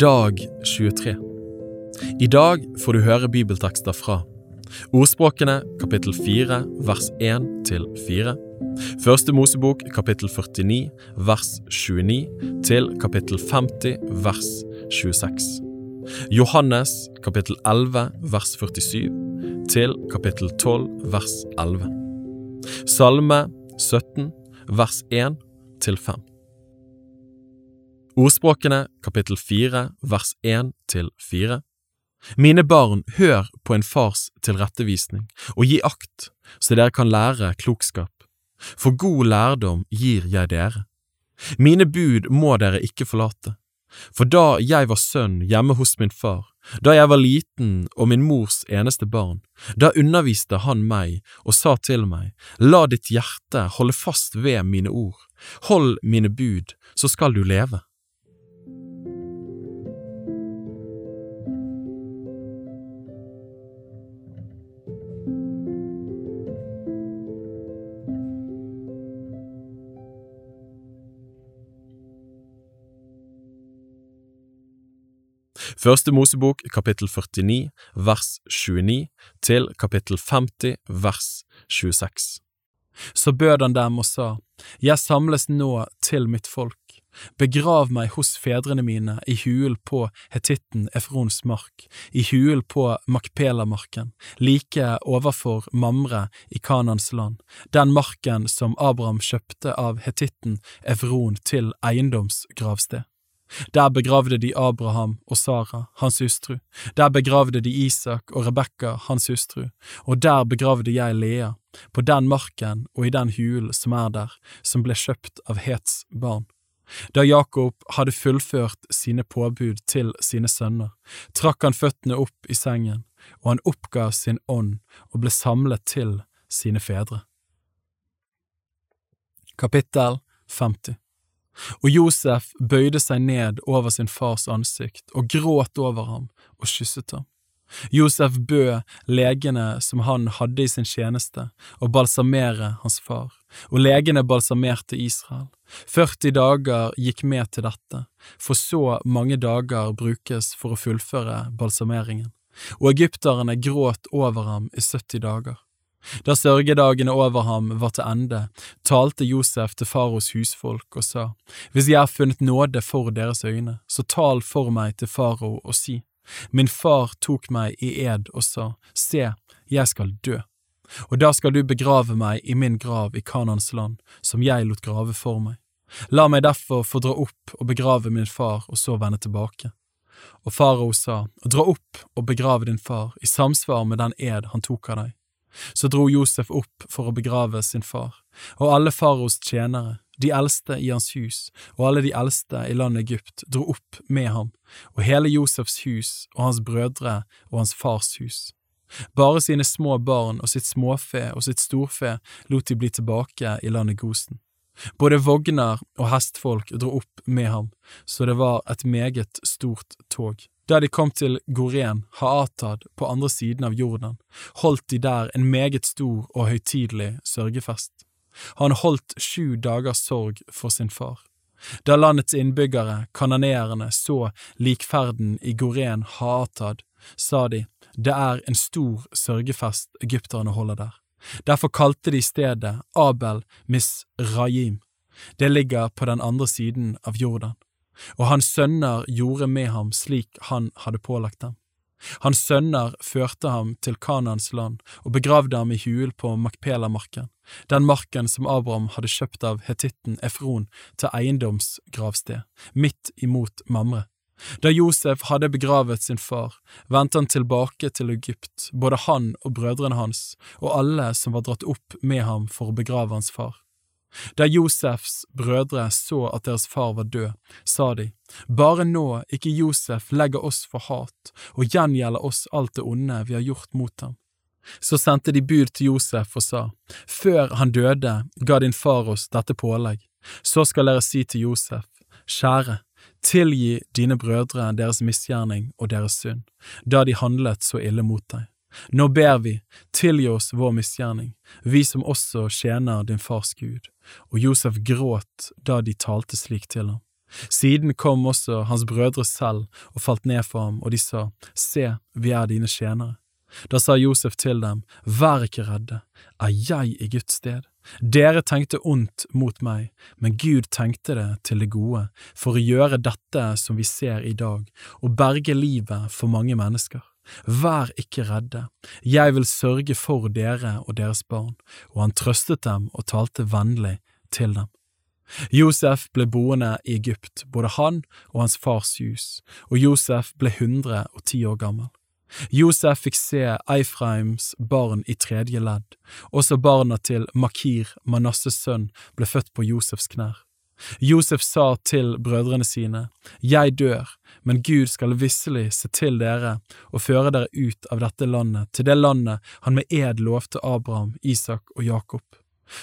Dag 23 I dag får du høre bibeltekster fra Ordspråkene kapittel 4 vers 1 til 4 Første Mosebok kapittel 49 vers 29 til kapittel 50 vers 26 Johannes kapittel 11 vers 47 til kapittel 12 vers 11 Salme 17 vers 1 til 5 Ordspråkene kapittel 4 vers 1 til 4 Mine barn, hør på en fars tilrettevisning, og gi akt, så dere kan lære klokskap. For god lærdom gir jeg dere. Mine bud må dere ikke forlate. For da jeg var sønn hjemme hos min far, da jeg var liten og min mors eneste barn, da underviste han meg og sa til meg, la ditt hjerte holde fast ved mine ord, hold mine bud, så skal du leve. Første Mosebok kapittel 49 vers 29 til kapittel 50 vers 26. Så bød han dem og sa, Jeg samles nå til mitt folk, begrav meg hos fedrene mine i hulen på hetitten Efrons mark, i hulen på Makpelamarken, like overfor Mamre i Kanans land, den marken som Abraham kjøpte av hetitten Efron til eiendomsgravsted. Der begravde de Abraham og Sara, hans hustru, der begravde de Isak og Rebekka, hans hustru, og der begravde jeg Lea, på den marken og i den hulen som er der, som ble kjøpt av Hets barn. Da Jakob hadde fullført sine påbud til sine sønner, trakk han føttene opp i sengen, og han oppga sin ånd og ble samlet til sine fedre. Kapittel 50 og Josef bøyde seg ned over sin fars ansikt og gråt over ham og kysset ham. Josef bød legene som han hadde i sin tjeneste, å balsamere hans far, og legene balsamerte Israel. 40 dager gikk med til dette, for så mange dager brukes for å fullføre balsameringen, og egypterne gråt over ham i 70 dager. Da sørgedagene over ham var til ende, talte Josef til faros husfolk og sa, Hvis jeg har funnet nåde for deres øyne, så tal for meg til faro og si, Min far tok meg i ed og sa, Se, jeg skal dø. Og da skal du begrave meg i min grav i Kanans land, som jeg lot grave for meg. La meg derfor få dra opp og begrave min far og så vende tilbake. Og farao sa, Dra opp og begrave din far i samsvar med den ed han tok av deg. Så dro Josef opp for å begrave sin far, og alle faraos tjenere, de eldste i hans hus og alle de eldste i landet Egypt dro opp med ham, og hele Josefs hus og hans brødre og hans fars hus. Bare sine små barn og sitt småfe og sitt storfe lot de bli tilbake i landet Gosen. Både vogner og hestfolk dro opp med ham, så det var et meget stort tog. Da de kom til Goren, Haatad, på andre siden av Jordan, holdt de der en meget stor og høytidelig sørgefest. Han holdt sju dagers sorg for sin far. Da landets innbyggere, kanoneerne, så likferden i Goren Haatad, sa de, det er en stor sørgefest egypterne holder der. Derfor kalte de stedet Abel Misrayim. Det ligger på den andre siden av Jordan og hans sønner gjorde med ham slik han hadde pålagt dem. Hans sønner førte ham til Kanans land og begravde ham i hulen på Makpelamarken, den marken som Abraham hadde kjøpt av hetitten Efron til eiendomsgravsted, midt imot Mamre. Da Josef hadde begravet sin far, vendte han tilbake til Egypt, både han og brødrene hans, og alle som var dratt opp med ham for å begrave hans far. Da Josefs brødre så at deres far var død, sa de, Bare nå ikke Josef legger oss for hat og gjengjelder oss alt det onde vi har gjort mot ham. Så sendte de bud til Josef og sa, Før han døde, ga din far oss dette pålegg. Så skal dere si til Josef, Kjære, tilgi dine brødre deres misgjerning og deres synd, da de handlet så ille mot deg. Nå ber vi, tilgi oss vår misgjerning, vi som også tjener din fars Gud. Og Josef gråt da de talte slik til ham. Siden kom også hans brødre selv og falt ned for ham, og de sa, Se, vi er dine tjenere. Da sa Josef til dem, Vær ikke redde, er jeg i Guds sted? Dere tenkte ondt mot meg, men Gud tenkte det til det gode, for å gjøre dette som vi ser i dag, og berge livet for mange mennesker. Vær ikke redde, jeg vil sørge for dere og deres barn. Og han trøstet dem og talte vennlig til dem. Josef ble boende i Egypt, både han og hans fars hus, og Josef ble hundre og ti år gammel. Josef fikk se Eifraims barn i tredje ledd, også barna til Makir, Manasses sønn, ble født på Josefs knær. Josef sa til brødrene sine, Jeg dør, men Gud skal visselig se til dere og føre dere ut av dette landet, til det landet han med ed lovte Abraham, Isak og Jakob.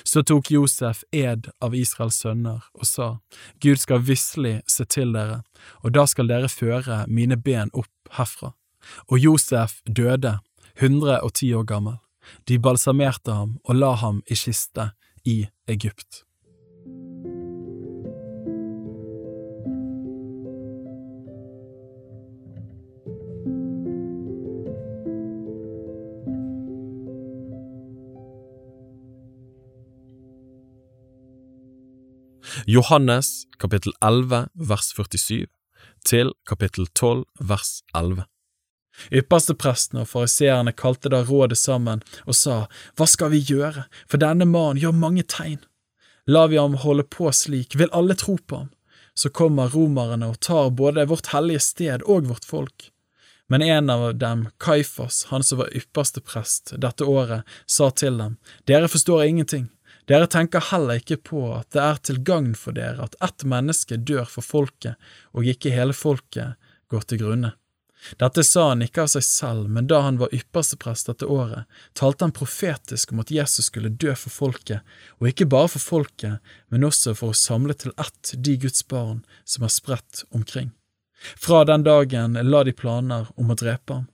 Så tok Josef ed av Israels sønner og sa, Gud skal visselig se til dere, og da skal dere føre mine ben opp herfra. Og Josef døde, 110 år gammel. De balsamerte ham og la ham i kiste i Egypt. Johannes kapittel 11 vers 47 til kapittel 12 vers 11. Yppersteprestene og fariseerne kalte da rådet sammen og sa, Hva skal vi gjøre, for denne mannen gjør mange tegn. La vi ham holde på slik, vil alle tro på ham. Så kommer romerne og tar både vårt hellige sted og vårt folk. Men en av dem, Kaifas, han som var ypperste prest dette året, sa til dem, Dere forstår ingenting. Dere tenker heller ikke på at det er til gagn for dere at ett menneske dør for folket, og ikke hele folket går til grunne. Dette sa han ikke av seg selv, men da han var yppersteprest dette året, talte han profetisk om at Jesus skulle dø for folket, og ikke bare for folket, men også for å samle til ett de Guds barn som er spredt omkring. Fra den dagen la de planer om å drepe ham.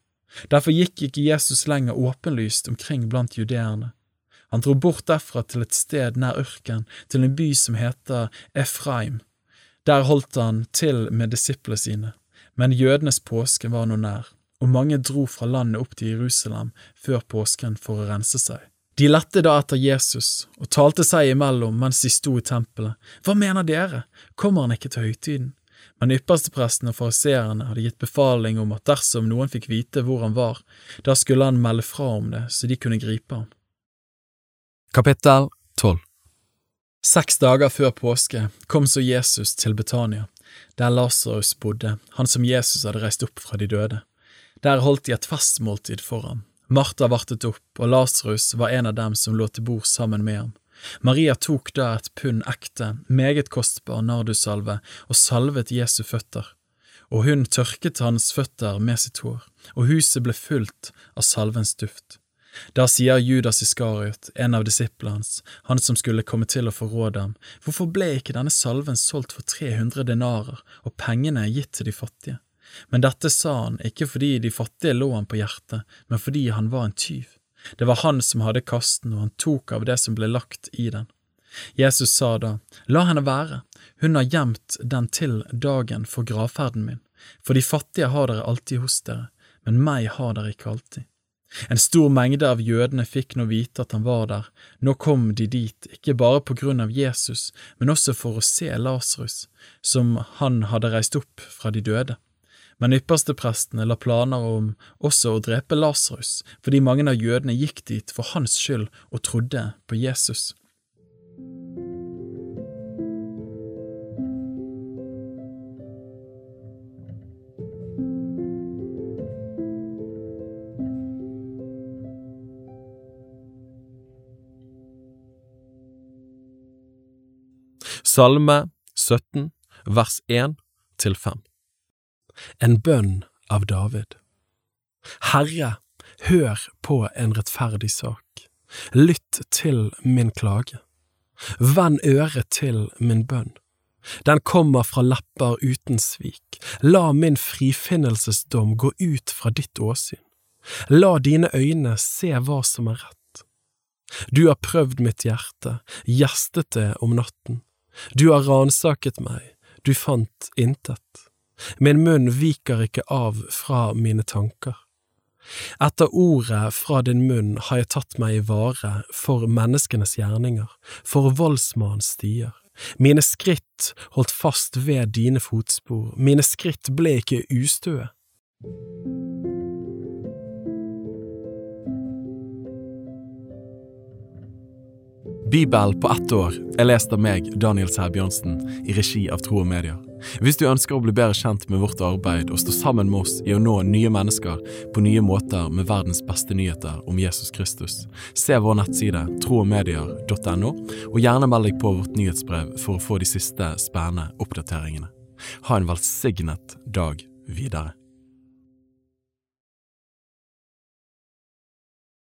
Derfor gikk ikke Jesus lenger åpenlyst omkring blant judeerne. Han dro bort derfra til et sted nær ørken, til en by som heter Efraim. Der holdt han til med disiplene sine. Men jødenes påske var nå nær, og mange dro fra landet opp til Jerusalem før påsken for å rense seg. De lette da etter Jesus og talte seg imellom mens de sto i tempelet. Hva mener dere, kommer han ikke til høytiden? Men ypperstepresten og fariseerne hadde gitt befaling om at dersom noen fikk vite hvor han var, da skulle han melde fra om det så de kunne gripe ham. Kapittel 12 Seks dager før påske kom så Jesus til Betania der Lasarus bodde, han som Jesus hadde reist opp fra de døde. Der holdt de et festmåltid for ham. Martha vartet opp, og Lasarus var en av dem som lå til bord sammen med ham. Maria tok da et pund ekte, meget kostbar nardussalve og salvet Jesu føtter, og hun tørket hans føtter med sitt hår, og huset ble fullt av salvens duft. Da sier Judas Iskariot, en av disiplene hans, han som skulle komme til å forråde ham, hvorfor ble ikke denne salven solgt for 300 denarer og pengene gitt til de fattige? Men dette sa han ikke fordi de fattige lå ham på hjertet, men fordi han var en tyv. Det var han som hadde kasten, og han tok av det som ble lagt i den. Jesus sa da, La henne være, hun har gjemt den til dagen for gravferden min, for de fattige har dere alltid hos dere, men meg har dere ikke alltid. En stor mengde av jødene fikk nå vite at han var der, nå kom de dit, ikke bare på grunn av Jesus, men også for å se Lasarus, som han hadde reist opp fra de døde. Men yppersteprestene la planer om også å drepe Lasarus, fordi mange av jødene gikk dit for hans skyld og trodde på Jesus. Salme 17, vers 1 til 5 En bønn av David Herre, hør på en rettferdig sak. Lytt til min klage. Vend øret til min bønn. Den kommer fra lepper uten svik. La min frifinnelsesdom gå ut fra ditt åsyn. La dine øyne se hva som er rett. Du har prøvd mitt hjerte, gjestet det om natten. Du har ransaket meg, du fant intet. Min munn viker ikke av fra mine tanker. Etter ordet fra din munn har jeg tatt meg i vare for menneskenes gjerninger, for voldsmannens stier. Mine skritt holdt fast ved dine fotspor, mine skritt ble ikke ustøe. Bibel på ett år er lest av meg, Daniel Sæbjørnsen, i regi av Tro og Medier. Hvis du ønsker å bli bedre kjent med vårt arbeid og stå sammen med oss i å nå nye mennesker på nye måter med verdens beste nyheter om Jesus Kristus, se vår nettside troogmedier.no, og gjerne meld deg på vårt nyhetsbrev for å få de siste spennende oppdateringene. Ha en velsignet dag videre.